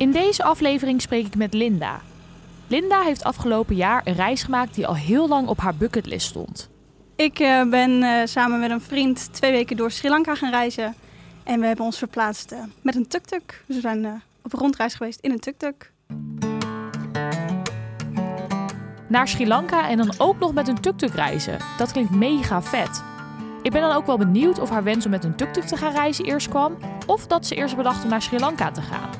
In deze aflevering spreek ik met Linda. Linda heeft afgelopen jaar een reis gemaakt die al heel lang op haar bucketlist stond. Ik uh, ben uh, samen met een vriend twee weken door Sri Lanka gaan reizen. En we hebben ons verplaatst uh, met een tuk-tuk. Dus we zijn op een rondreis geweest in een tuk-tuk. Naar Sri Lanka en dan ook nog met een tuk-tuk reizen. Dat klinkt mega vet. Ik ben dan ook wel benieuwd of haar wens om met een tuk-tuk te gaan reizen eerst kwam... of dat ze eerst bedacht om naar Sri Lanka te gaan.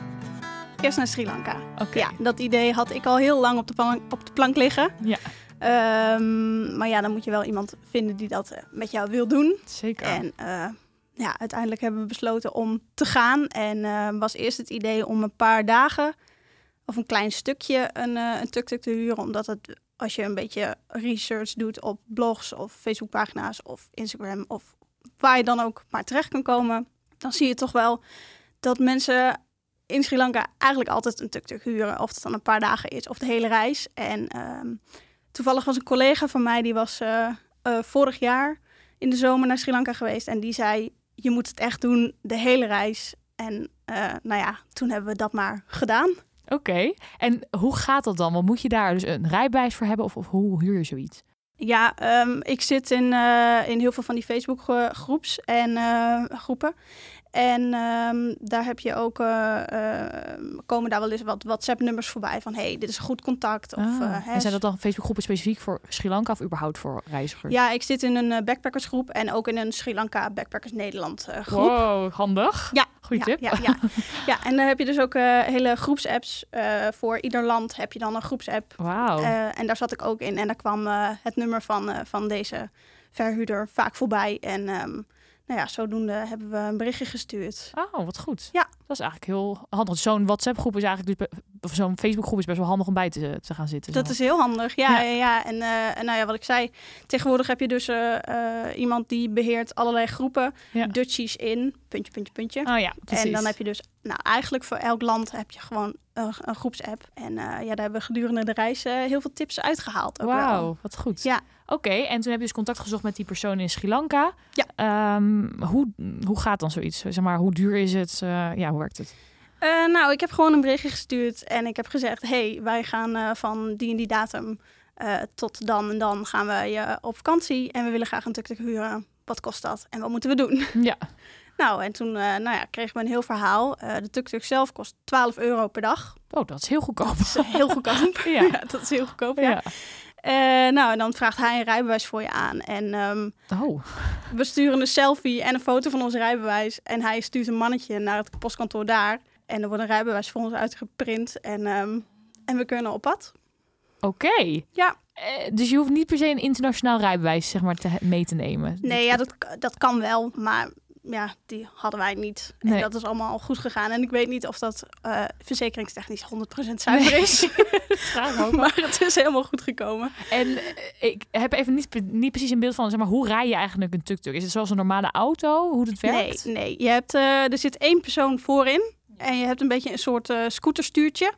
Eerst naar Sri Lanka. Oké. Ja, dat idee had ik al heel lang op de, plank, op de plank liggen. Ja. Um, maar ja, dan moet je wel iemand vinden die dat eh, met jou wil doen. Zeker. En uh, ja, uiteindelijk hebben we besloten om te gaan. En uh, was eerst het idee om een paar dagen of een klein stukje een, een tuk-tuk te huren. Omdat het, als je een beetje research doet op blogs of Facebookpagina's of Instagram of waar je dan ook maar terecht kan komen, dan zie je toch wel dat mensen in Sri Lanka eigenlijk altijd een tuk-tuk huren. Of het dan een paar dagen is of de hele reis. En um, toevallig was een collega van mij, die was uh, uh, vorig jaar in de zomer naar Sri Lanka geweest. En die zei, je moet het echt doen, de hele reis. En uh, nou ja, toen hebben we dat maar gedaan. Oké, okay. en hoe gaat dat dan? Want moet je daar dus een rijbewijs voor hebben of, of hoe huur je zoiets? Ja, um, ik zit in, in heel veel van die Facebook groeps en groepen. En um, daar heb je ook, uh, uh, komen daar wel eens wat WhatsApp-nummers voorbij van hey, dit is goed contact. Of, ah, uh, en zijn dat dan Facebookgroepen specifiek voor Sri Lanka of überhaupt voor reizigers? Ja, ik zit in een backpackersgroep en ook in een Sri Lanka Backpackers Nederland groep. Wow, handig. Ja, goede ja, tip. Ja, ja. ja, en dan heb je dus ook hele groepsapps. voor ieder land heb je dan een groepsapp. Wauw. en daar zat ik ook in en daar kwam het nummer van, van deze verhuurder vaak voorbij. En um, nou ja, zodoende hebben we een berichtje gestuurd. Oh, wat goed. Ja. Dat is eigenlijk heel handig. Zo'n WhatsApp-groep is eigenlijk, dus of zo'n Facebook-groep is best wel handig om bij te, te gaan zitten. Dat zo. is heel handig, ja. ja. ja. En, uh, en nou ja, wat ik zei, tegenwoordig heb je dus uh, uh, iemand die beheert allerlei groepen, ja. Dutchies in, puntje, puntje, puntje. Oh ja, precies. En dan heb je dus, nou eigenlijk voor elk land heb je gewoon een, een groepsapp. En ja, daar hebben we gedurende de reis heel veel tips uitgehaald. Wauw, wat goed. Ja. Oké, okay, en toen heb je dus contact gezocht met die persoon in Sri Lanka. Ja. Um, hoe, hoe gaat dan zoiets? Zeg maar, hoe duur is het? Uh, ja, hoe werkt het? Uh, nou, ik heb gewoon een berichtje gestuurd en ik heb gezegd: hey, wij gaan uh, van die en die datum tot dan en dan gaan we op vakantie en we willen graag een tuk-tuk huren. Wat kost dat en wat moeten we doen? Ja. Nou, en toen nou ja, kregen we een heel verhaal. de tuk-tuk zelf kost 12 euro per dag. Oh, dat is heel goedkoop. Dat is heel goedkoop. ja. ja. dat is heel goedkoop, ja. ja. Uh, nou, en dan vraagt hij een rijbewijs voor je aan. En um, oh. we sturen een selfie en een foto van ons rijbewijs. En hij stuurt een mannetje naar het postkantoor daar. En er wordt een rijbewijs voor ons uitgeprint. En, um, en we kunnen op pad. Oké. Okay. Ja. Uh, dus je hoeft niet per se een internationaal rijbewijs zeg maar, te, mee te nemen? Nee, ja, dat, dat kan wel. Maar ja, die hadden wij niet. Nee. En dat is allemaal goed gegaan. En ik weet niet of dat uh, verzekeringstechnisch 100% zuiver nee. is. maar het is helemaal goed gekomen. En uh, ik heb even niet, niet precies een beeld van, zeg maar, hoe rij je eigenlijk een tuk-tuk? Is het zoals een normale auto, hoe het werkt? Nee, nee. Je hebt, uh, er zit één persoon voorin. En je hebt een beetje een soort scooterstuurtje.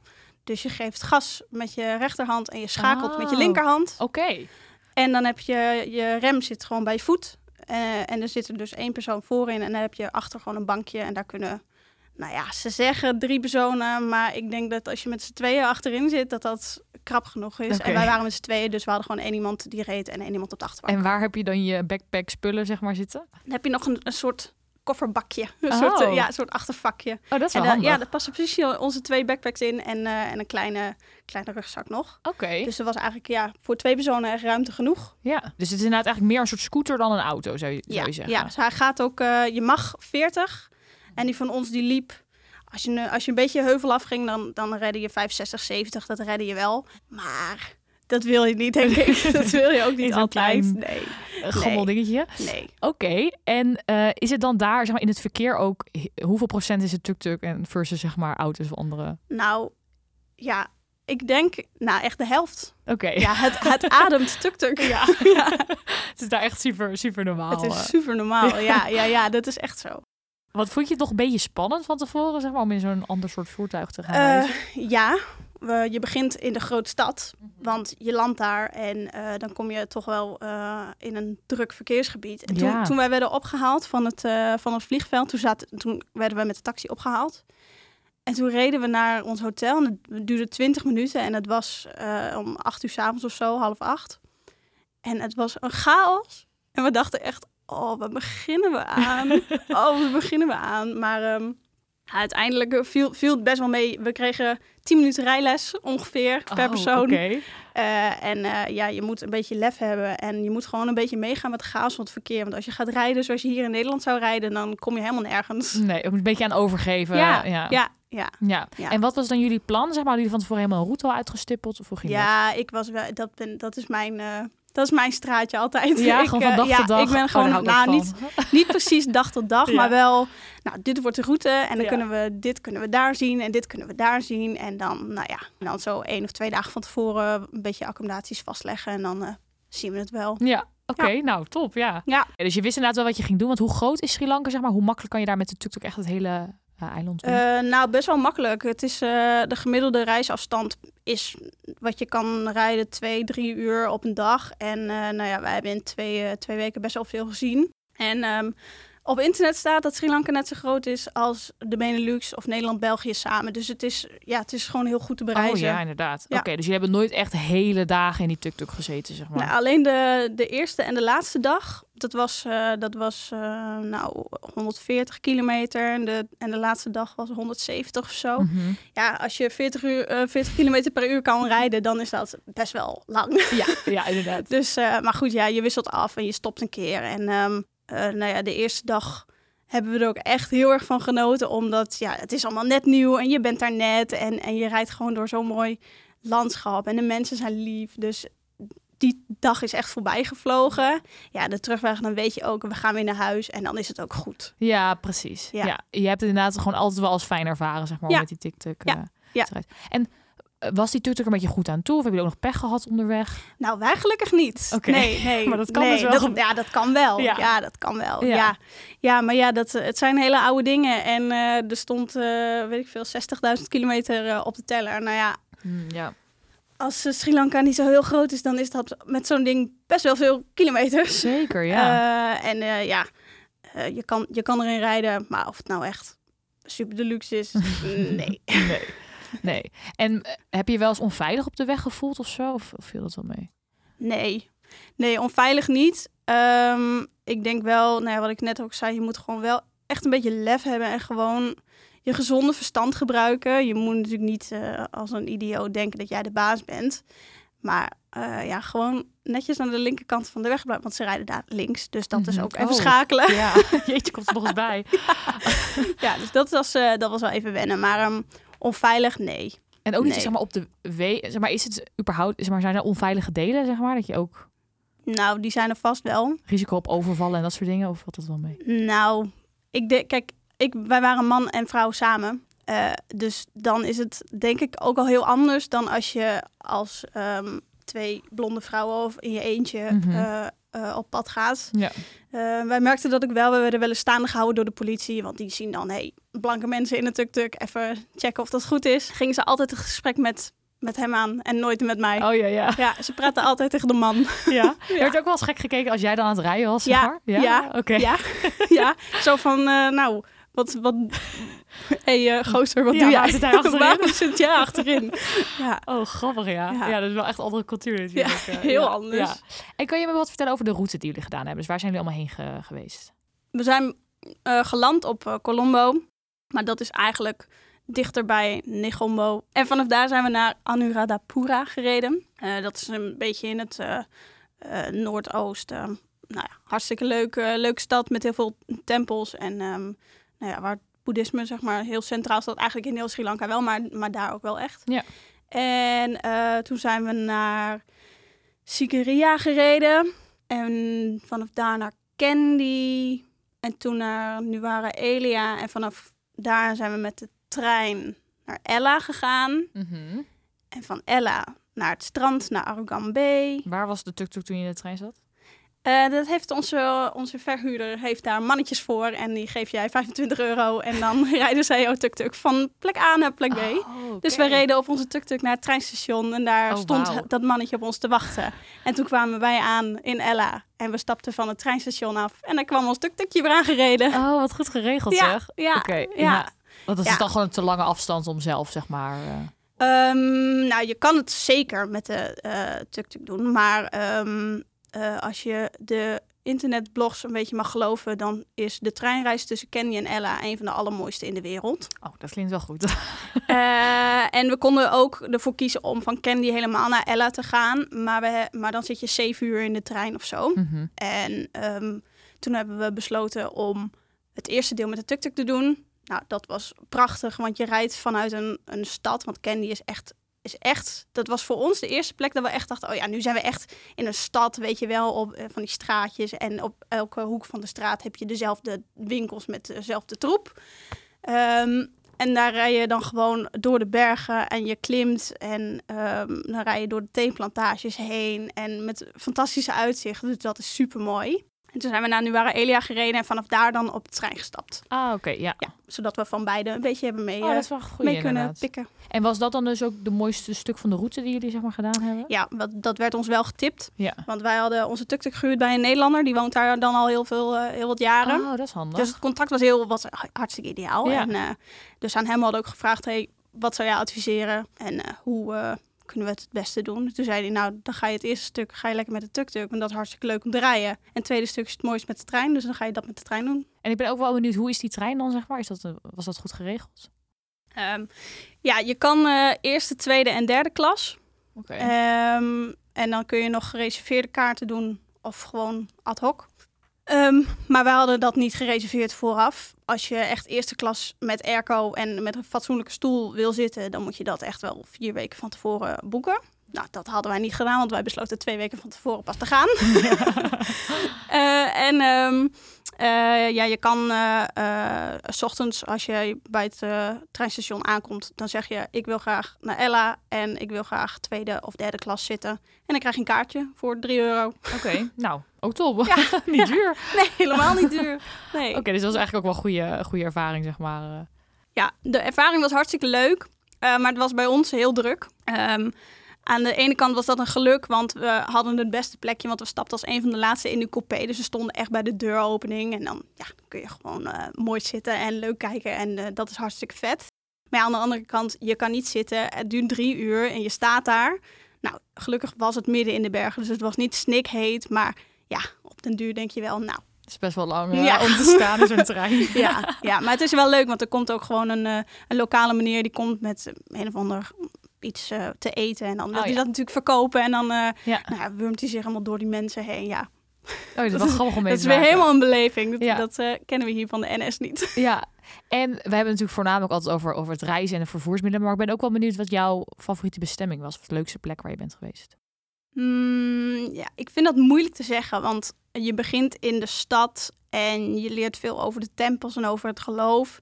Dus je geeft gas met je rechterhand en je schakelt oh. met je linkerhand. Oké. Okay. En dan heb je, je rem zit gewoon bij je voet. Uh, en er zit er dus één persoon voorin en dan heb je achter gewoon een bankje. En daar kunnen, nou ja, ze zeggen drie personen. Maar ik denk dat als je met z'n tweeën achterin zit, dat dat krap genoeg is. Okay. En wij waren met z'n tweeën, dus we hadden gewoon één iemand die reed en één iemand op de achterbank. En waar heb je dan je backpack spullen, zeg maar, zitten? Dan heb je nog een, een soort kofferbakje. Een oh. soort, uh, ja, een soort achtervakje. Oh, dat is wel en, uh, handig. Ja, daar passen precies onze twee backpacks in en, uh, en een kleine, kleine rugzak nog. Oké. Okay. Dus er was eigenlijk ja, voor twee personen echt ruimte genoeg. Ja, dus het is inderdaad eigenlijk meer een soort scooter dan een auto, zou je, ja, zou je zeggen. Ja, dus hij gaat ook, je mag 40 en die van ons die liep... Als je, als je een beetje heuvel afging, dan, dan redde je 65, 70, dat redde je wel. Maar dat wil je niet, denk ik. dat wil je ook niet altijd. klein... Nee. Een gammeldingetje. Nee. Oké, en eh, is het dan daar zeg maar, in het verkeer ook... Hoeveel procent is het tuk-tuk en versus zeg maar auto's of andere? Nou, ja, ik denk, nou echt de helft. Oké. Ja, het, het ademt tuk-tuk. Ja. ja. Het is daar echt super, super normaal. Het eh. is super normaal. Ja, ja, ja, dat is echt zo. Wat vond je het nog een beetje spannend van tevoren, zeg maar, om in zo'n ander soort voertuig te gaan Eh, reizen? ja, je begint in de grote stad, want je landt daar en eh, dan kom je toch wel eh, in een druk verkeersgebied. En toen, Ja. toen wij werden opgehaald van het, eh, van het vliegveld, toen, zaten, toen werden we met de taxi opgehaald. En toen reden we naar ons hotel en het duurde 20 minuten en het was eh, om acht uur s avonds of zo, half acht. En het was een chaos. En we dachten echt, oh, waar beginnen we aan? oh, waar beginnen we aan? Maar ehm, uiteindelijk viel, viel het best wel mee. We kregen 10 minuten rijles ongeveer per Oh, persoon. Oké. Eh, en eh, ja, je moet een beetje lef hebben en je moet gewoon een beetje meegaan met de chaos van het verkeer. Want als je gaat rijden zoals je hier in Nederland zou rijden, dan kom je helemaal nergens. Nee, je moet een beetje aan overgeven. ja, ja. ja, ja. Ja. Ja. En wat was dan jullie plan? Zeg maar, hadden jullie van tevoren helemaal een route al uitgestippeld? Of hoe ging Ja, ik was wel, dat, ben, dat, is mijn, eh, dat is mijn straatje altijd. Ja, ik, gewoon van eh, dag ja, tot dag. Ik ben Oh, gewoon, ik nou, niet, van. niet precies dag tot dag, Ja. maar wel, nou, dit wordt de route en dan Ja. kunnen we, dit kunnen we daar zien en dit kunnen we daar zien. En dan, nou ja, dan zo één of twee dagen van tevoren een beetje accommodaties vastleggen en dan eh, zien we het wel. Ja, oké. Nou, top. Ja. Ja. Dus je wist inderdaad wel wat je ging doen. Want hoe groot is Sri Lanka, zeg maar? Hoe makkelijk kan je daar met de tuk-tuk echt het hele eiland? Eh, nou, best wel makkelijk. Het is, eh, de gemiddelde reisafstand is wat je kan rijden twee, drie uur op een dag. En eh, nou ja, wij hebben in twee, twee weken best wel veel gezien. En ehm, op internet staat dat Sri Lanka net zo groot is als de Benelux of Nederland-België samen. Dus het is, ja, het is gewoon heel goed te oh bereizen. ja, inderdaad. Ja. Oké, dus jullie hebben nooit echt hele dagen in die tuk-tuk gezeten, zeg maar. Nou, alleen de, de eerste en de laatste dag, dat was, eh, dat was eh, nou, 140 kilometer. En de, en de laatste dag was 170 of zo. Mhm. Ja, als je 40, uur, eh, 40 kilometer per uur kan rijden, dan is dat best wel lang. Ja, ja, inderdaad. Dus, eh, maar goed, ja, je wisselt af en je stopt een keer. En ehm, eh, nou ja, de eerste dag hebben we er ook echt heel erg van genoten. Omdat ja, het is allemaal net nieuw en je bent daar net. En, en je rijdt gewoon door zo'n mooi landschap. En de mensen zijn lief. Dus die dag is echt voorbij gevlogen. Ja, de terugweg, dan weet je ook, we gaan weer naar huis. En dan is het ook goed. Ja, precies. Ja. Ja. je hebt het inderdaad gewoon altijd wel als fijn ervaren, zeg maar, Ja. met die tuk-tuk. Ja. eh, Ja. En was die tuk-tuk een beetje goed aan toe? Of hebben jullie ook nog pech gehad onderweg? Nou, wij gelukkig niet. Oké. Nee, nee. Maar dat kan nee, dus wel. Dat, ja, dat kan wel. Ja. Ja, dat kan wel. Ja. Ja, ja. maar ja, dat, eh, het zijn hele oude dingen. En eh, er stond, eh, weet ik veel, 60.000 kilometer op de teller. Nou ja, Hm, ja. als Sri Lanka niet zo heel groot is, dan is dat met zo'n ding best wel veel kilometers. Zeker, ja. En ja, je, kan, je kan erin rijden, maar of het nou echt super deluxe is, nee. nee. nee. En eh, heb je wel eens onveilig op de weg gevoeld of zo? Of, of viel dat wel mee? Nee, nee, onveilig niet. Ehm, ik denk wel, nou ja, wat ik net ook zei, je moet gewoon wel echt een beetje lef hebben en gewoon je gezonde verstand gebruiken. Je moet natuurlijk niet eh, als een idioot denken dat jij de baas bent. Maar eh, ja, gewoon netjes aan de linkerkant van de weg blijven, want ze rijden daar links. Dus dat is Mhm. ook even Oh. schakelen. Ja, jeetje, komt er nog eens bij. ja, dus dat was, dat was wel even wennen. Maar ehm, onveilig, nee. En ook niet, Nee. zeg maar, op de we zeg maar, is het überhaupt, zeg maar, zijn er onveilige delen, zeg maar, dat je ook Nou, die zijn er vast wel. risico op overvallen en dat soort dingen, of valt dat wel mee? Nou, ik denk, kijk, ik, wij waren man en vrouw samen. Eh, dus dan is het denk ik ook al heel anders dan als je als ehm, twee blonde vrouwen of in je eentje Mhm. eh, eh, op pad gaat. Ja. Eh, wij merkten dat ik wel, we werden wel eens staande gehouden door de politie. Want die zien dan, hey, blanke mensen in een tuk-tuk, even checken of dat goed is. Gingen ze altijd het gesprek met, met hem aan en nooit met mij. Oh ja, ja. Ja, ze praten altijd tegen de man. ja. Je werd ook wel eens gek gekeken als jij dan aan het rijden was, zeg Ja, maar? Ja, ja, oké. Ja, ja. zo van, eh, nou, wat, wat, hé hey, gozer, wat Ja, doe jij? zit hij achterin? Waarom zit jij achterin? Ja, Oh, grappig, ja. ja. Ja. dat is wel echt een andere cultuur natuurlijk. Ja, eh, heel anders. En kan je me wat vertellen over de route die jullie gedaan hebben? Dus waar zijn jullie allemaal heen ge- geweest? we zijn eh, geland op eh, Colombo, maar dat is eigenlijk dichter bij Negombo. En vanaf daar zijn we naar Anuradhapura gereden. Eh, dat is een beetje in het eh, eh, noordoosten. Nou ja, hartstikke leuke, leuke stad met heel veel tempels en ehm, nou ja, waar boeddhisme zeg maar heel centraal staat. Eigenlijk in heel Sri Lanka wel, maar, maar daar ook wel echt. Ja. En eh, toen zijn we naar Sigiriya gereden. En vanaf daar naar Candy. En toen naar Nuara Elia. En vanaf daar zijn we met de trein naar Ella gegaan. Mhm. En van Ella naar het strand, naar Arugam Bay. Waar was de tuk-tuk toen je in de trein zat? Eh, dat heeft onze, onze verhuurder heeft daar mannetjes voor. En die geef jij 25 euro. En dan rijden zij jouw tuk-tuk van plek A naar plek B. Oh, Dus we reden op onze tuk-tuk naar het treinstation. En daar Oh, stond dat mannetje op ons te wachten. En toen kwamen wij aan in Ella. En we stapten van het treinstation af. En dan kwam ons tuk-tukje weer aangereden. Oh, wat goed geregeld ja, zeg. ja, Oké, ja. ja. Want dat Ja. is dan gewoon een te lange afstand om zelf, zeg maar. eh, Ehm, nou, je kan het zeker met de eh, tuk-tuk doen. Maar ehm, eh, als je de internetblogs een beetje mag geloven... dan is de treinreis tussen Kenny en Ella... een van de allermooiste in de wereld. Oh, dat klinkt wel goed. Eh, en we konden ook ervoor kiezen om van Candy helemaal naar Ella te gaan. Maar, we, maar dan zit je zeven uur in de trein of zo. Mhm. En ehm, toen hebben we besloten om het eerste deel met de tuk-tuk te doen. Nou, dat was prachtig, want je rijdt vanuit een, een stad. Want Candy is echt, is echt... Dat was voor ons de eerste plek dat we echt dachten... oh ja, nu zijn we echt in een stad, weet je wel, op eh, van die straatjes. En op elke hoek van de straat heb je dezelfde winkels met dezelfde troep. Ehm, en daar rij je dan gewoon door de bergen en je klimt. En ehm, dan rij je door de theeplantages heen. En met fantastische uitzichten. Dus dat is super mooi. En toen zijn we naar Nuara Elia gereden en vanaf daar dan op de trein gestapt. Ah, oké, ja. Ja, zodat we van beide een beetje hebben mee, Oh, eh, mee kunnen pikken. En was dat dan dus ook de mooiste stuk van de route die jullie zeg maar gedaan hebben? Ja, wat, dat werd ons wel getipt. Ja. Want wij hadden onze tuk-tuk gehuurd bij een Nederlander. Die woont daar dan al heel, veel, eh, heel wat jaren. Oh, dat is handig. Dus het contact was heel was hartstikke ideaal. Ja. En, eh, dus aan hem hadden we ook gevraagd: hey, wat zou jij adviseren en hoe kunnen we het het beste doen? Toen zei hij: Nou, dan ga je het eerste stuk ga je lekker met de tuk-tuk, want dat is hartstikke leuk om te rijden. En het tweede stuk is het mooist met de trein, dus dan ga je dat met de trein doen. En ik ben ook wel benieuwd, hoe is die trein dan, zeg maar? Is dat, eh, was dat goed geregeld? Ehm, ja, je kan eh, eerste, tweede en derde klas. Oké. Ehm, en dan kun je nog gereserveerde kaarten doen of gewoon ad hoc. Ehm, maar wij hadden dat niet gereserveerd vooraf. Als je echt eerste klas met airco en met een fatsoenlijke stoel wil zitten, dan moet je dat echt wel vier weken van tevoren boeken. Nou, dat hadden wij niet gedaan, want wij besloten twee weken van tevoren pas te gaan. Eh, en ehm, eh, ja, je kan eh, eh, s ochtends als je bij het eh, treinstation aankomt, dan zeg je ik wil graag naar Ella en ik wil graag tweede of derde klas zitten. En dan krijg je een kaartje voor 3 euro. Oké, nou, ook top. Ja, Niet ja. duur. Nee, helemaal niet duur. Nee. Oké, dus dat was eigenlijk ook wel een goede, goede ervaring, zeg maar. eh. Ja, de ervaring was hartstikke leuk, eh, maar het was bij ons heel druk. Ehm, aan de ene kant was dat een geluk, want we hadden het beste plekje, want we stapten als een van de laatste in de coupé. Dus we stonden echt bij de deuropening en dan, ja, kun je gewoon eh, mooi zitten en leuk kijken en eh, dat is hartstikke vet. Maar ja, aan de andere kant, je kan niet zitten, het duurt drie uur en je staat daar. Nou, gelukkig was het midden in de bergen, dus het was niet snikheet, maar ja, op den duur denk je wel, nou, Het is best wel lang eh, Ja. om te staan in zo'n trein. ja, ja, maar het is wel leuk, want er komt ook gewoon een, een lokale meneer die komt met een of ander iets eh, te eten. En dan wil Oh, hij ja. dat natuurlijk verkopen. En dan eh Ja. nou wurmt hij zich helemaal door die mensen heen. Ja, Oh, dat is wel grappig om mee dat is weer helemaal een beleving. Dat, Ja. dat eh, kennen we hier van de NS niet. Ja, en we hebben natuurlijk voornamelijk altijd over, over het reizen en de vervoersmiddelen. Maar ik ben ook wel benieuwd wat jouw favoriete bestemming was. Of de leukste plek waar je bent geweest. Mm, ja, ik vind dat moeilijk te zeggen, want je begint in de stad en je leert veel over de tempels en over het geloof.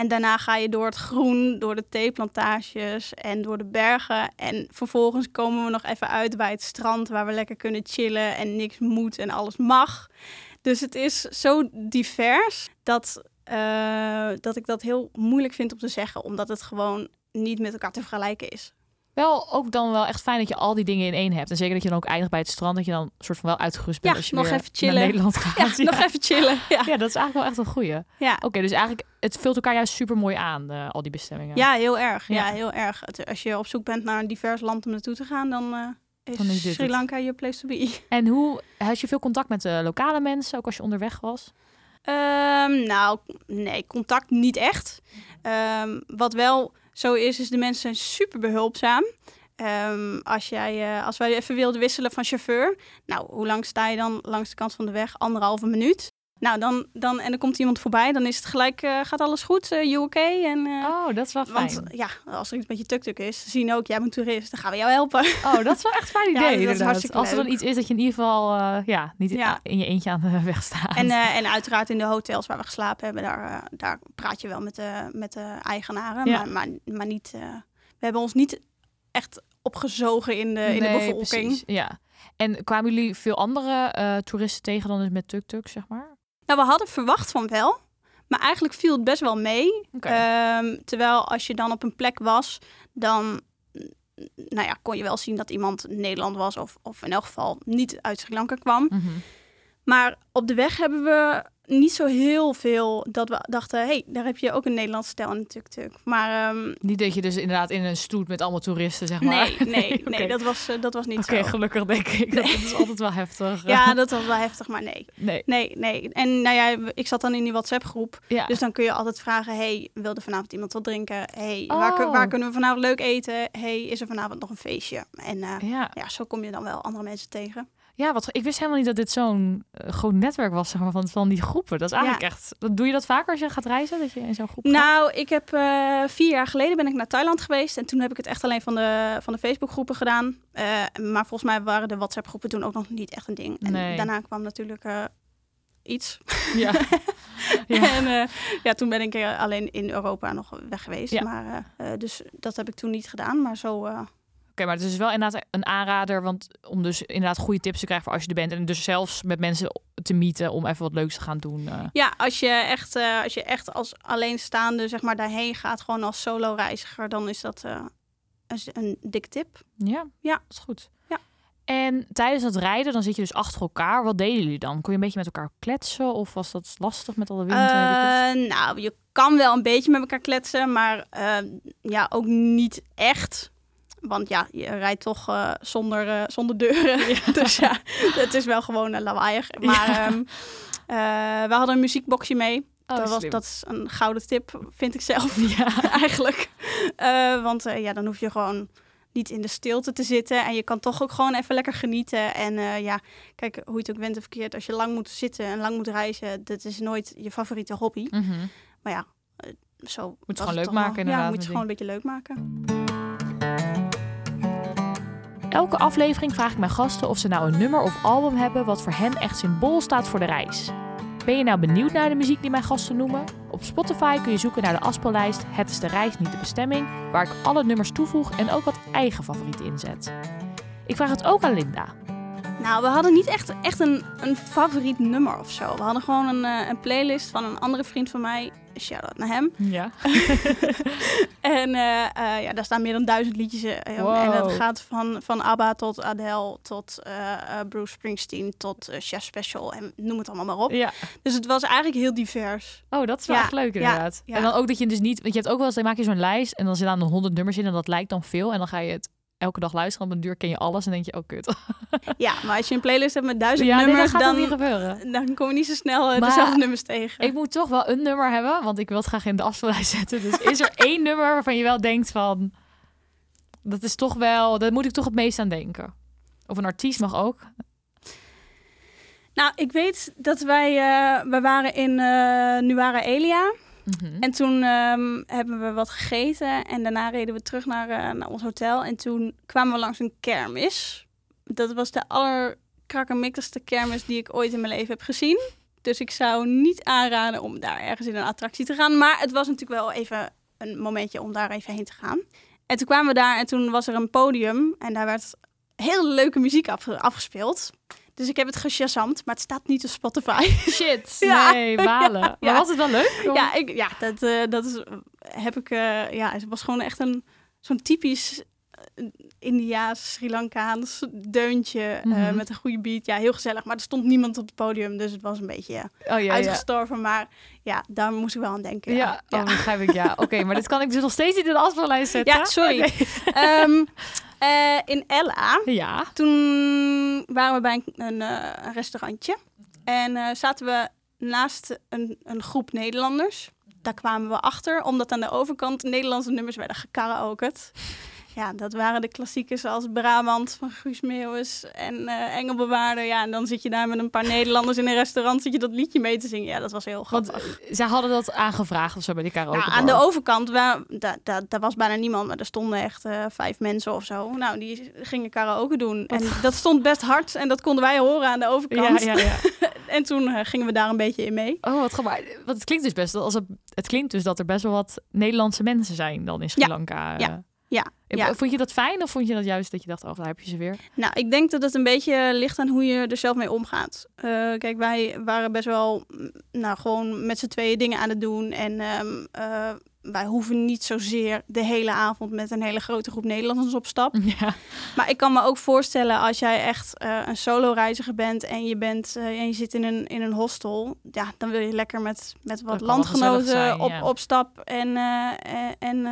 En daarna ga je door het groen, door de theeplantages en door de bergen. En vervolgens komen we nog even uit bij het strand waar we lekker kunnen chillen en niks moet en alles mag. Dus het is zo divers dat, eh, dat ik dat heel moeilijk vind om te zeggen, omdat het gewoon niet met elkaar te vergelijken is. Wel ook dan wel echt fijn dat je al die dingen in één hebt. En zeker dat je dan ook eindigt bij het strand. Dat je dan soort van wel uitgerust bent Ja, als je nog weer even naar chillen. Nederland Ja, gaat. nog even chillen. Ja, Ja, dat is eigenlijk wel echt een goeie. ja. Oké, dus eigenlijk, het vult elkaar juist super mooi aan, eh, al die bestemmingen. Ja, heel erg. Ja, Ja. heel erg. Het- als je op zoek bent naar een divers land om naartoe te gaan, dan eh, is, Dan is dit Sri. Lanka je place to be. En hoe, had je veel contact met de lokale mensen, ook als je onderweg was? Ehm, nou, nee, contact niet echt. Ehm, wat wel zo is, is de mensen zijn super behulpzaam. Ehm, als, jij, eh, als wij even wilden wisselen van chauffeur, nou, hoe lang sta je dan langs de kant van de weg? Anderhalve minuut. Nou, dan, dan, en dan komt iemand voorbij, dan is het gelijk, eh, gaat alles goed, uh, you okay? En, uh, oh, dat is wel fijn. Want ja, als er iets met je tuk-tuk is, zien ook, jij bent toerist, dan gaan we jou helpen. Oh, dat is wel echt een fijn idee, ja, dat is hartstikke Als er dan iets is dat je in ieder geval ja, niet Ja. in je eentje aan de weg staat. En, eh, en uiteraard in de hotels waar we geslapen hebben, daar, eh, daar praat je wel met de, met de eigenaren. Ja. Maar, maar, maar niet, eh, we hebben ons niet echt opgezogen in de, in de bevolking. precies, Ja. En kwamen jullie veel andere eh, toeristen tegen dan dus met tuk-tuk, zeg maar? Nou, we hadden verwacht van wel. Maar eigenlijk viel het best wel mee. Ehm, terwijl als je dan op een plek was, dan nou ja, kon je wel zien dat iemand Nederland was. Of, of in elk geval niet uit Sri Lanka kwam. Mhm. Maar op de weg hebben we niet zo heel veel dat we dachten... hé, hey, daar heb je ook een Nederlandse stijl in tuk-tuk. Maar ehm, Niet dat je dus inderdaad in een stoet met allemaal toeristen, zeg maar. nee, nee, oké. nee, dat was, eh, dat was niet Oké, zo. gelukkig denk ik. Dat is altijd wel heftig. Ja, dat was wel heftig, maar nee. Nee. Nee, nee. En nou ja, ik zat dan in die WhatsApp-groep. Ja. Dus dan kun je altijd vragen: hey, wilde vanavond iemand wat drinken? Hey, waar, Oh. waar kunnen we vanavond leuk eten? Hey, is er vanavond nog een feestje? En eh, ja. ja, zo kom je dan wel andere mensen tegen. Ja, wat, ik wist helemaal niet dat dit zo'n eh, groot netwerk was zeg maar, van, van die groepen. Dat is eigenlijk echt... Dat, doe je dat vaker als je gaat reizen? Dat je in zo'n groep gaat? Nou, ik heb eh, vier jaar geleden ben ik naar Thailand geweest. En toen heb ik het echt alleen van de, van de Facebook-groepen gedaan. Eh, maar volgens mij waren de WhatsApp-groepen toen ook nog niet echt een ding. En Nee. daarna kwam natuurlijk iets. Ja. ja. En ja, toen ben ik alleen in Europa nog weg geweest. Ja. Maar, dus dat heb ik toen niet gedaan. Maar zo... Oké, maar het is wel inderdaad een aanrader, want om dus inderdaad goede tips te krijgen voor als je er bent en dus zelfs met mensen te meeten om even wat leuks te gaan doen. eh. Ja, als je echt, eh, als, je echt als alleenstaande zeg maar, daarheen gaat, gewoon als solo-reiziger, dan is dat eh, een, een dik tip. Ja, Ja. dat is goed. Ja. En tijdens het rijden, dan zit je dus achter elkaar. Wat deden jullie dan? Kon je een beetje met elkaar kletsen of was dat lastig met alle wind? Eh, nou, je kan wel een beetje met elkaar kletsen, maar ja, ook niet echt. Want ja, je rijdt toch eh, zonder, eh, zonder deuren. dus ja, het is wel gewoon een lawaaiig. Maar ehm, eh, we hadden een muziekboxje mee. Oh, dat, was, dat is een gouden tip, vind ik zelf. Ja. eigenlijk. Eh, want eh, ja, dan hoef je gewoon niet in de stilte te zitten. En je kan toch ook gewoon even lekker genieten. En eh, ja, kijk, hoe je het ook went of verkeerd. Als je lang moet zitten en lang moet reizen, dat is nooit je favoriete hobby. Mhm. Maar ja, eh, zo het was gewoon leuk maken wel- inderdaad, Ja, moet je gewoon een beetje leuk maken. Elke aflevering vraag ik mijn gasten of ze nou een nummer of album hebben wat voor hen echt symbool staat voor de reis. Ben je nou benieuwd naar de muziek die mijn gasten noemen? Op Spotify kun je zoeken naar de afspeellijst Het is de reis, niet de bestemming, waar ik alle nummers toevoeg en ook wat eigen favorieten inzet. Ik vraag het ook aan Linda. Nou, we hadden niet echt, echt een, een favoriet nummer of zo. We hadden gewoon een, eh, een playlist van een andere vriend van mij. Shout-out naar hem. Ja. En eh, eh, ja, daar staan meer dan duizend liedjes in. Wow. En dat gaat van, van ABBA tot Adele, tot Bruce Springsteen, tot Chef Special en noem het allemaal maar op. ja. Dus het was eigenlijk heel divers. Oh, dat is wel Ja, echt leuk inderdaad. ja. En dan ook dat je dus niet... Want je hebt ook wel eens, dan maak je zo'n lijst en dan zitten dan honderd nummers in en dat lijkt dan veel. En dan ga je het elke dag luisteren. Op een duur ken je alles en denk je, oh kut. Ja, maar als je een playlist hebt met duizend Ja, nee, dan nummers, gaat dan, niet gebeuren. dan kom je niet zo snel eh, dezelfde nummers tegen. Ik moet toch wel een nummer hebben, want ik wil het graag in de afspeellijst zetten. Dus is er één nummer waarvan je wel denkt van... Dat is toch wel... Daar moet ik toch het meest aan denken. Of een artiest mag ook. Nou, ik weet dat wij, eh, we waren in eh Nuara Elia. Mhm. En toen ehm, hebben we wat gegeten en daarna reden we terug naar, eh, naar ons hotel. En toen kwamen we langs een kermis. Dat was de allerkrakkemikkigste kermis die ik ooit in mijn leven heb gezien. Dus ik zou niet aanraden om daar ergens in een attractie te gaan. Maar het was natuurlijk wel even een momentje om daar even heen te gaan. En toen kwamen we daar en toen was er een podium en daar werd heel leuke muziek afge- afgespeeld. Dus ik heb het geshazamd, maar het staat niet op Spotify. Shit, Ja. nee, balen. Maar ja. was het wel leuk? Ja, ik, ja dat, eh, dat is, heb ik. eh, ja, het was gewoon echt een zo'n typisch eh, Indiaas, Sri Lankaans deuntje Mhm. met een goede beat. Ja, heel gezellig. Maar er stond niemand op het podium, dus het was een beetje Oh ja, ja. uitgestorven. Maar ja, daar moest ik wel aan denken. Ja, Ja, oh, begrijp ik, ja. Oké, maar dit kan ik dus nog steeds niet in de afspeellijst zetten. Ja, sorry. eh, in Ella, Ja. toen waren we bij een, een, eh, een restaurantje. En eh, zaten we naast een, een groep Nederlanders. Daar kwamen we achter, omdat aan de overkant Nederlandse nummers werden gekaraokerd. Ja, dat waren de klassiekers als Brabant van Guus Meeuwis en uh, Engelbewaarder. Ja, en dan zit je daar met een paar Nederlanders in een restaurant, zit je dat liedje mee te zingen. Ja, dat was heel grappig. Want uh, zij hadden dat aangevraagd of zo bij die karaoke ja, Aan de overkant, waar, daar, daar, daar was bijna niemand, maar er stonden echt uh, vijf mensen of zo. Nou, die gingen karaoke doen. En dat stond best hard en dat konden wij horen aan de overkant. Ja, ja, ja. en toen gingen we daar een beetje in mee. Oh, wat grappig. Want het klinkt dus best als het, het klinkt dus dat er best wel wat Nederlandse mensen zijn dan in Sri Lanka. Ja. Ja, ja. Vond je dat fijn of vond je dat juist dat je dacht, oh, daar heb je ze weer? Nou, ik denk dat het een beetje ligt aan hoe je er zelf mee omgaat. Uh, kijk, wij waren best wel, mm, nou, gewoon met z'n tweeën dingen aan het doen. En um, uh, wij hoeven niet zozeer de hele avond met een hele grote groep Nederlanders op stap. Ja. Maar ik kan me ook voorstellen als jij echt uh, een solo-reiziger bent en je, bent, uh, en je zit in een, in een hostel, ja, dan wil je lekker met, met wat landgenoten zijn, op, ja. op stap en, uh, en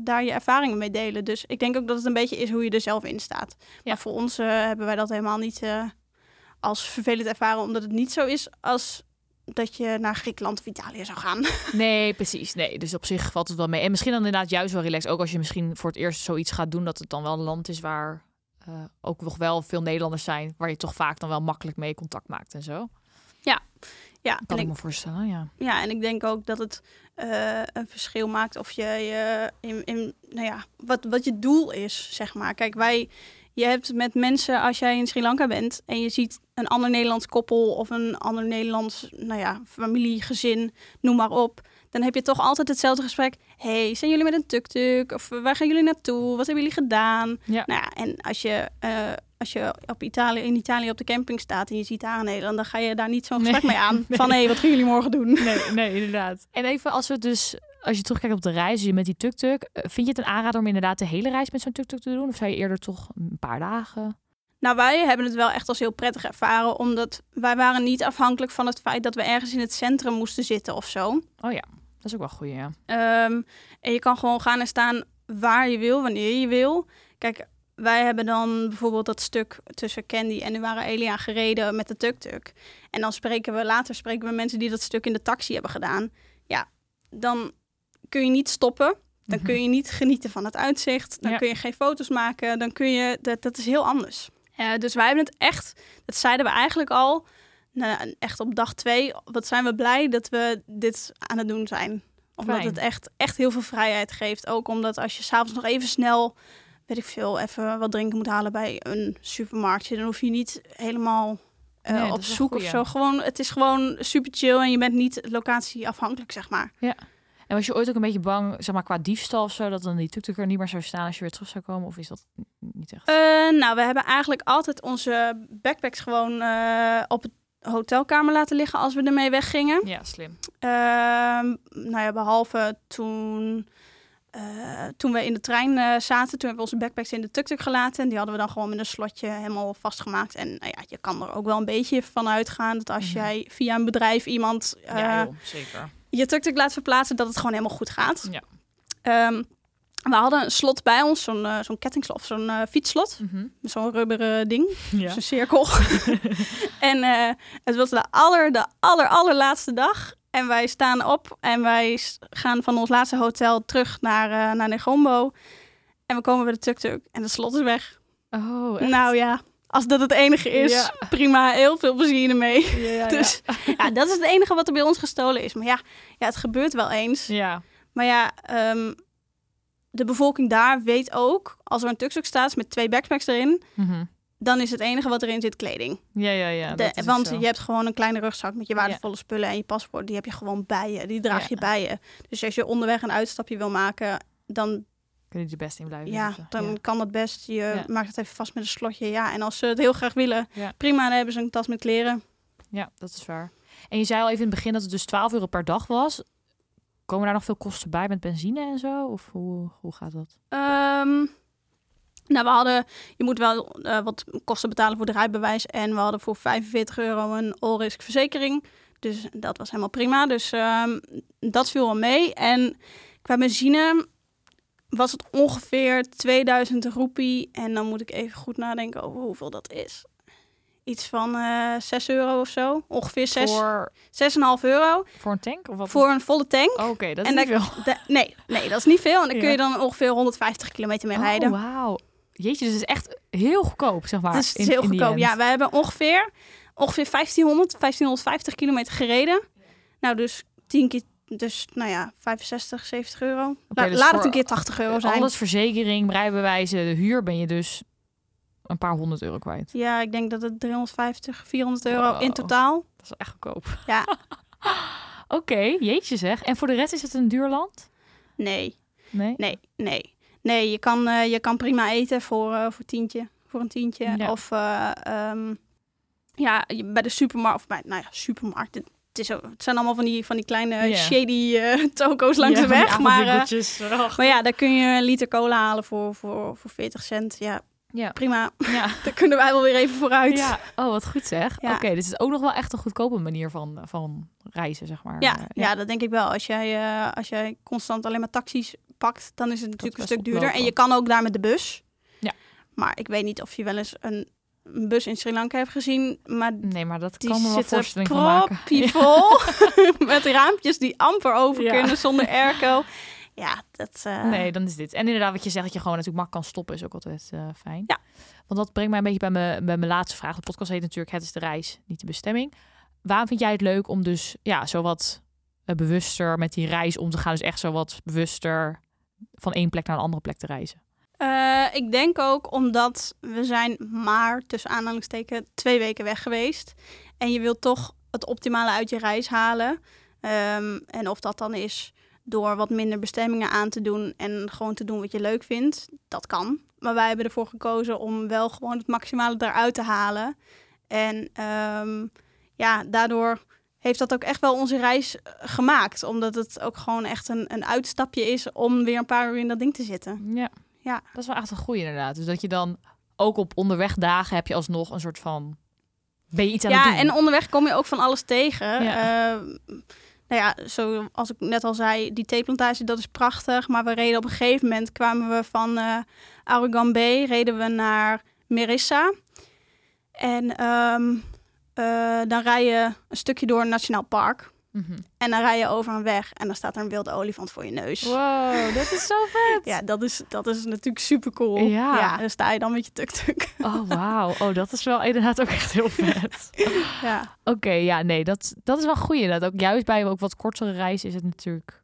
daar je ervaringen mee delen. Dus ik denk ook dat het een beetje is hoe je er zelf in staat. Ja. Maar voor ons hebben wij dat helemaal niet als vervelend ervaren, omdat het niet zo is als dat je naar Griekenland of Italië zou gaan. Nee, precies. Nee, dus op zich valt het wel mee. En misschien dan inderdaad juist wel relaxed. Ook als je misschien voor het eerst zoiets gaat doen, dat het dan wel een land is waar uh, ook nog wel veel Nederlanders zijn, waar je toch vaak dan wel makkelijk mee contact maakt en zo. Ja, ja. Kan ik, ik me voorstellen, ja. Ja, en ik denk ook dat het uh, een verschil maakt of je, je in, in, nou ja, wat, wat je doel is, zeg maar. Kijk, wij je hebt met mensen, als jij in Sri Lanka bent en je ziet een ander Nederlands koppel of een ander Nederlands, nou ja, familie, gezin, noem maar op. Dan heb je toch altijd hetzelfde gesprek. hey, zijn jullie met een tuk-tuk? Of waar gaan jullie naartoe? Wat hebben jullie gedaan? Ja. Nou ja, en als je, uh, als je op Italië, in Italië op de camping staat en je ziet daar een Nederland, dan ga je daar niet zo'n gesprek mee aan. Van hé, hey, wat gaan jullie morgen doen? Nee, nee, inderdaad. En even als we dus als je terugkijkt op de reis met die tuk-tuk, eh, vind je het een aanrader om inderdaad de hele reis met zo'n tuk-tuk te doen? Of zou je eerder toch een paar dagen? Nou, wij hebben het wel echt als heel prettig ervaren, omdat wij waren niet afhankelijk van het feit dat we ergens in het centrum moesten zitten of zo. Oh ja, dat is ook wel goed, ja. Um, en je kan gewoon gaan en staan waar je wil, wanneer je wil. Kijk, wij hebben dan bijvoorbeeld dat stuk tussen Candy en Nuara Elia gereden met de tuk-tuk. En dan spreken we later spreken we mensen die dat stuk in de taxi hebben gedaan. Ja, dan kun je niet stoppen. Dan kun mhm. je niet genieten van het uitzicht. Dan kun je geen foto's maken. Dan kun je. Dat, dat is heel anders. Uh, dus wij hebben het echt. Dat zeiden we eigenlijk al. Nou, echt op dag twee. Wat zijn we blij dat we dit aan het doen zijn. Omdat het echt, echt heel veel vrijheid geeft. Ook omdat als je s'avonds nog even snel. Weet ik veel, even wat drinken moet halen bij een supermarktje. Dan hoef je niet helemaal uh, nee, op zoek of zo. Gewoon, het is gewoon super chill en je bent niet locatie afhankelijk, zeg maar. Ja. En was je ooit ook een beetje bang, zeg maar, qua diefstal of zo, dat dan die tuk er niet meer zou staan als je weer terug zou komen? Of is dat niet echt? Uh, nou, we hebben eigenlijk altijd onze backpacks gewoon uh, op het hotelkamer laten liggen als we ermee weggingen. Ja, slim. Uh, nou ja, behalve toen, uh, toen we in de trein zaten, toen hebben we onze backpacks in de tuk-tuk gelaten. En die hadden we dan gewoon met een slotje helemaal vastgemaakt. En nou ja, je kan er ook wel een beetje van uitgaan dat als mhm. jij via een bedrijf iemand... ja, joh, zeker je tuk-tuk laat verplaatsen, dat het gewoon helemaal goed gaat. Ja. Um, we hadden een slot bij ons, zo'n uh, zo'n kettingslot, zo'n uh, fietsslot. Mm -hmm. Zo'n rubberen ding, ja. zo'n cirkel. en uh, het was de aller, de aller, allerlaatste dag. En wij staan op en wij gaan van ons laatste hotel terug naar, naar Negombo. En we komen bij de tuk-tuk en de slot is weg. Oh, echt? Nou ja, als dat het enige is, prima. Heel veel plezier ermee. Ja, ja, dus ja. dat is het enige wat er bij ons gestolen is. Maar ja, ja het gebeurt wel eens. Ja. Maar ja, um, de bevolking daar weet ook... als er een tukstuk staat met twee backpacks erin... Mm dan is het enige wat erin zit kleding. Ja, ja, ja. De, want je hebt gewoon een kleine rugzak met je waardevolle spullen en je paspoort. Die heb je gewoon bij je. Die draag je bij je. Dus als je onderweg een uitstapje wil maken, dan kun je er best in blijven. Ja, dan kan dat best. Je maakt het even vast met een slotje. Ja, en als ze het heel graag willen, prima, dan hebben ze een tas met kleren. Ja, dat is waar. En je zei al even in het begin dat het dus 12 euro per dag was. Komen daar nog veel kosten bij met benzine en zo? Of hoe, hoe gaat dat? Um, nou, we hadden, je moet wel uh, wat kosten betalen voor de rijbewijs. En we hadden voor 45 euro een all-risk verzekering. Dus dat was helemaal prima. Dus um, dat viel wel mee. En qua benzine was het ongeveer 2000 roepie. En dan moet ik even goed nadenken over hoeveel dat is. iets van eh 6 euro of zo. Ongeveer 6, Voor, 6,5 euro voor een tank? Of wat? voor een volle tank. Oh, Oké, dat is en niet veel. da- nee, nee, dat is niet veel. En dan kun je dan ongeveer 150 kilometer mee rijden. Oh, wauw. Jeetje, dus het is echt heel goedkoop, zeg maar. Dus het is in- heel goedkoop. Ja, we hebben ongeveer, ongeveer 1500, 1550 kilometer gereden. Nou, dus 10 keer, dus nou ja, 65, 70 euro. La- dus laat het een keer 80 euro zijn. Alles, verzekering, rijbewijzen, de huur ben je dus een paar honderd euro kwijt. Ja, ik denk dat het 350, 400 euro Wow. in totaal. Dat is echt goedkoop. Ja, Oké, jeetje zeg. En voor de rest is het een duur land? nee, Nee? nee, nee. Nee, je kan, eh, je kan prima eten voor, eh, voor, tientje, voor een tientje. Ja. Of eh, ehm, ja, bij de supermarkt, of bij, nou ja, supermarkt. Het, is het zijn allemaal van die, van die kleine shady eh toko's langs Ja, de weg. Maar, eh. Maar ja, daar kun je een liter cola halen voor, voor, voor 40 cent. Ja, ja. prima. Ja. Daar kunnen wij wel weer even vooruit. ja. Oh, wat goed zeg. Ja. Oké, dus het is ook nog wel echt een goedkope manier van, van reizen, zeg maar. Ja, Eh, ja, dat denk ik wel. Als jij, als jij constant alleen maar taxis pakt, dan is het natuurlijk een stuk duurder. oplopen. En je kan ook daar met de bus. Ja. Maar ik weet niet of je wel eens een, een bus in Sri Lanka hebt gezien. Maar Nee, maar dat die kan me wel voorstelling van maken. proppievol. met raampjes die amper over Ja. kunnen zonder airco. Ja, dat... eh, Nee, dan is dit. En inderdaad, wat je zegt, dat je gewoon natuurlijk mak kan stoppen, is ook altijd eh, fijn. Ja. Want dat brengt mij een beetje bij mijn, bij mijn laatste vraag. De podcast heet natuurlijk Het is de reis, niet de bestemming. Waarom vind jij het leuk om dus ja, zo wat eh, bewuster met die reis om te gaan? Dus echt zo wat bewuster van één plek naar een andere plek te reizen. Eh, ik denk ook omdat we zijn maar tussen aanhalingstekens twee weken weg geweest. En je wilt toch het optimale uit je reis halen. Ehm, en of dat dan is door wat minder bestemmingen aan te doen en gewoon te doen wat je leuk vindt, dat kan. Maar wij hebben ervoor gekozen om wel gewoon het maximale eruit te halen. En ehm, ja, daardoor heeft dat ook echt wel onze reis eh, gemaakt. Omdat het ook gewoon echt een, een uitstapje is om weer een paar uur in dat ding te zitten. Ja. Ja. Dat is wel echt een goeie inderdaad. Dus dat je dan ook op onderweg dagen heb je alsnog een soort van... Ben je iets aan het doen? Ja, en onderweg kom je ook van alles tegen. Ja. Eh, nou ja, zoals ik net al zei, die theeplantage, dat is prachtig. Maar we reden op een gegeven moment, kwamen we van eh Aragon Bay, reden we naar Merissa. En ehm, eh, dan rij je een stukje door een nationaal park. Mhm. En dan rij je over een weg en dan staat er een wilde olifant voor je neus. Wow, dat is zo vet. Ja, dat is, dat is natuurlijk super cool. Ja. ja, dan sta je dan met je tuk-tuk. Oh, wauw. Oh, dat is wel inderdaad ook echt heel vet. ja. Oké, ja, nee, dat, dat is wel goed inderdaad. Ook juist bij ook wat kortere reizen is het natuurlijk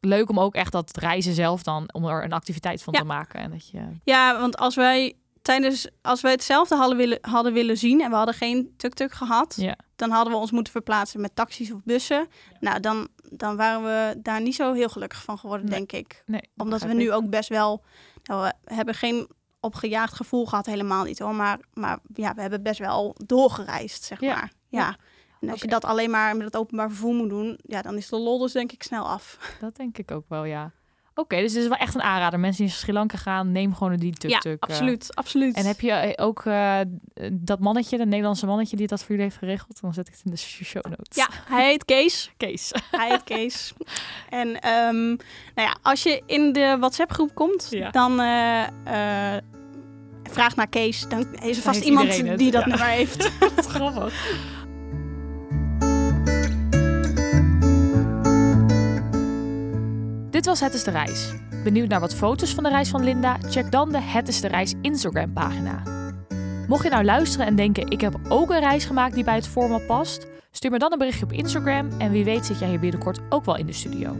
leuk om ook echt dat reizen zelf dan, om er een activiteit van Ja. te maken. En dat je, Ja, want als wij tijdens, als wij hetzelfde hadden willen, hadden willen zien en we hadden geen tuk-tuk gehad, ja. dan hadden we ons moeten verplaatsen met taxis of bussen. Nou, dan, dan waren we daar niet zo heel gelukkig van geworden, Nee. denk ik. Nee, Omdat we nu ik. ook best wel, nou, we hebben geen opgejaagd gevoel gehad, helemaal niet hoor. Maar, maar ja, we hebben best wel doorgereisd, zeg Ja. maar. Ja. En als je dat alleen maar met het openbaar vervoer moet doen, ja, dan is de lol dus denk ik snel af. Dat denk ik ook wel, ja. Oké, dus het is wel echt een aanrader. Mensen die naar Sri Lanka gaan, neem gewoon die tuk-tuk. ja, eh. absoluut, absoluut. En heb je eh, ook eh, dat mannetje, dat Nederlandse mannetje die dat voor jullie heeft geregeld? Dan zet ik het in de show notes. Ja, hij heet Kees. Kees. Hij heet Kees. en ehm, nou ja, als je in de WhatsApp-groep komt, Ja. dan vraag naar Kees. Dan is er vast iemand het, die dat ja. nummer heeft. Wat grappig. Was Het is de Reis. Benieuwd naar wat foto's van de reis van Linda? Check dan de Het is de Reis Instagram pagina. Mocht je nou luisteren en denken ik heb ook een reis gemaakt die bij het format past, stuur me dan een berichtje op Instagram en wie weet zit jij hier binnenkort ook wel in de studio.